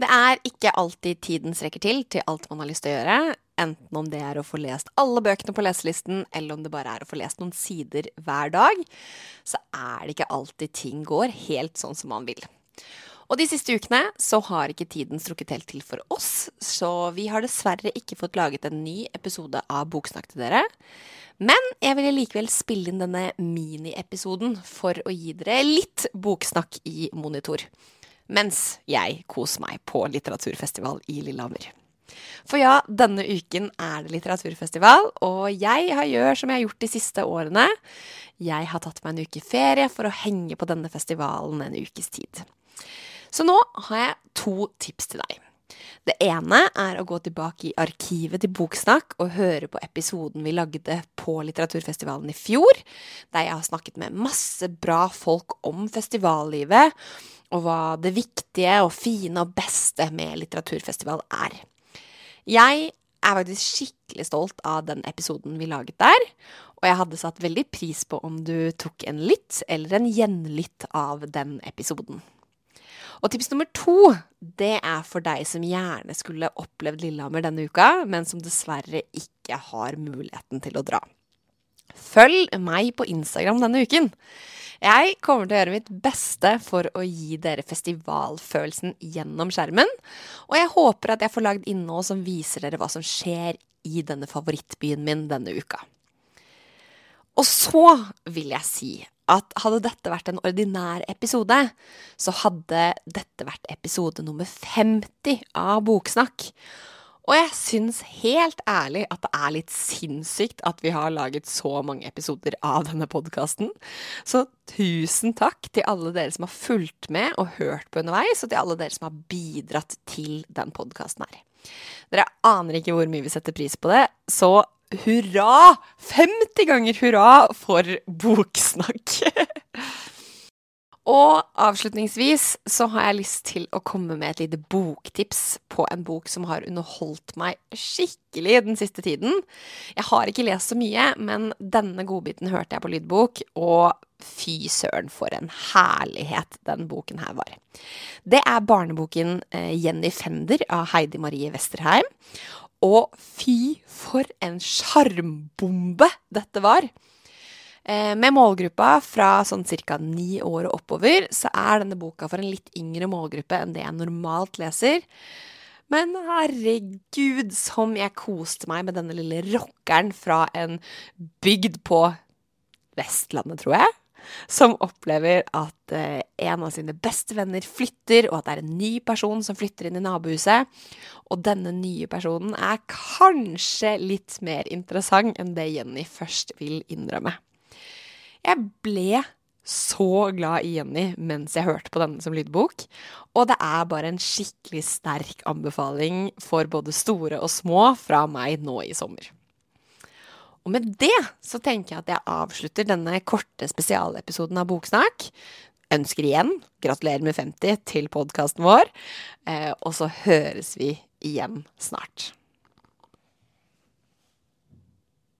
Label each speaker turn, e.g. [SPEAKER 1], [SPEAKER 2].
[SPEAKER 1] Det er ikke alltid tiden strekker til til alt man har lyst til å gjøre, enten om det er å få lest alle bøkene på leselisten, eller om det bare er å få lest noen sider hver dag, så er det ikke alltid ting går helt sånn som man vil. Og de siste ukene så har ikke tiden strukket helt til for oss, så vi har dessverre ikke fått laget en ny episode av Boksnakk til dere. Men jeg ville likevel spille inn denne miniepisoden for å gi dere litt boksnakk i monitor mens jeg koser meg på litteraturfestival i Lillehammer. For ja, denne uken er det litteraturfestival, og jeg har gjør som jeg har gjort de siste årene. Jeg har tatt meg en uke ferie for å henge på denne festivalen en ukes tid. Så nå har jeg to tips til deg. Det ene er å gå tilbake i arkivet til Boksnakk og høre på episoden vi lagde på litteraturfestivalen i fjor, der jeg har snakket med masse bra folk om festivallivet, og hva det viktige og fine og beste med litteraturfestival er. Jeg er faktisk skikkelig stolt av den episoden vi laget der, og jeg hadde satt veldig pris på om du tok en lytt eller en gjenlytt av den episoden. Og tips nummer to, det er for deg som gjerne skulle opplevd Lillehammer denne uka, men som dessverre ikke har muligheten til å dra. Følg meg på Instagram denne uken. Jeg kommer til å gjøre mitt beste for å gi dere festivalfølelsen gjennom skjermen. Og jeg håper at jeg får lagd innhold som viser dere hva som skjer i denne favorittbyen min denne uka. Og så vil jeg si at hadde dette vært en ordinær episode, så hadde dette vært episode nummer 50 av Boksnakk. Og jeg syns helt ærlig at det er litt sinnssykt at vi har laget så mange episoder av denne podkasten. Så tusen takk til alle dere som har fulgt med og hørt på underveis, og til alle dere som har bidratt til den podkasten her. Dere aner ikke hvor mye vi setter pris på det, så hurra! 50 ganger hurra for boksnakk! Og avslutningsvis så har jeg lyst til å komme med et lite boktips på en bok som har underholdt meg skikkelig den siste tiden. Jeg har ikke lest så mye, men denne godbiten hørte jeg på lydbok, og fy søren for en herlighet den boken her var. Det er barneboken eh, Jenny Fender av Heidi Marie Westerheim. Og fy for en sjarmbombe dette var! Eh, med målgruppa fra sånn ca. ni år og oppover, så er denne boka for en litt yngre målgruppe enn det jeg normalt leser. Men herregud, som jeg koste meg med denne lille rockeren fra en bygd på Vestlandet, tror jeg. Som opplever at eh, en av sine beste venner flytter, og at det er en ny person som flytter inn i nabohuset. Og denne nye personen er kanskje litt mer interessant enn det Jenny først vil innrømme. Jeg ble så glad i Jenny mens jeg hørte på denne som lydbok. Og det er bare en skikkelig sterk anbefaling for både store og små fra meg nå i sommer. Og med det så tenker jeg at jeg avslutter denne korte spesialepisoden av Boksnakk. Ønsker igjen gratulerer med 50 til podkasten vår. Eh, og så høres vi igjen snart.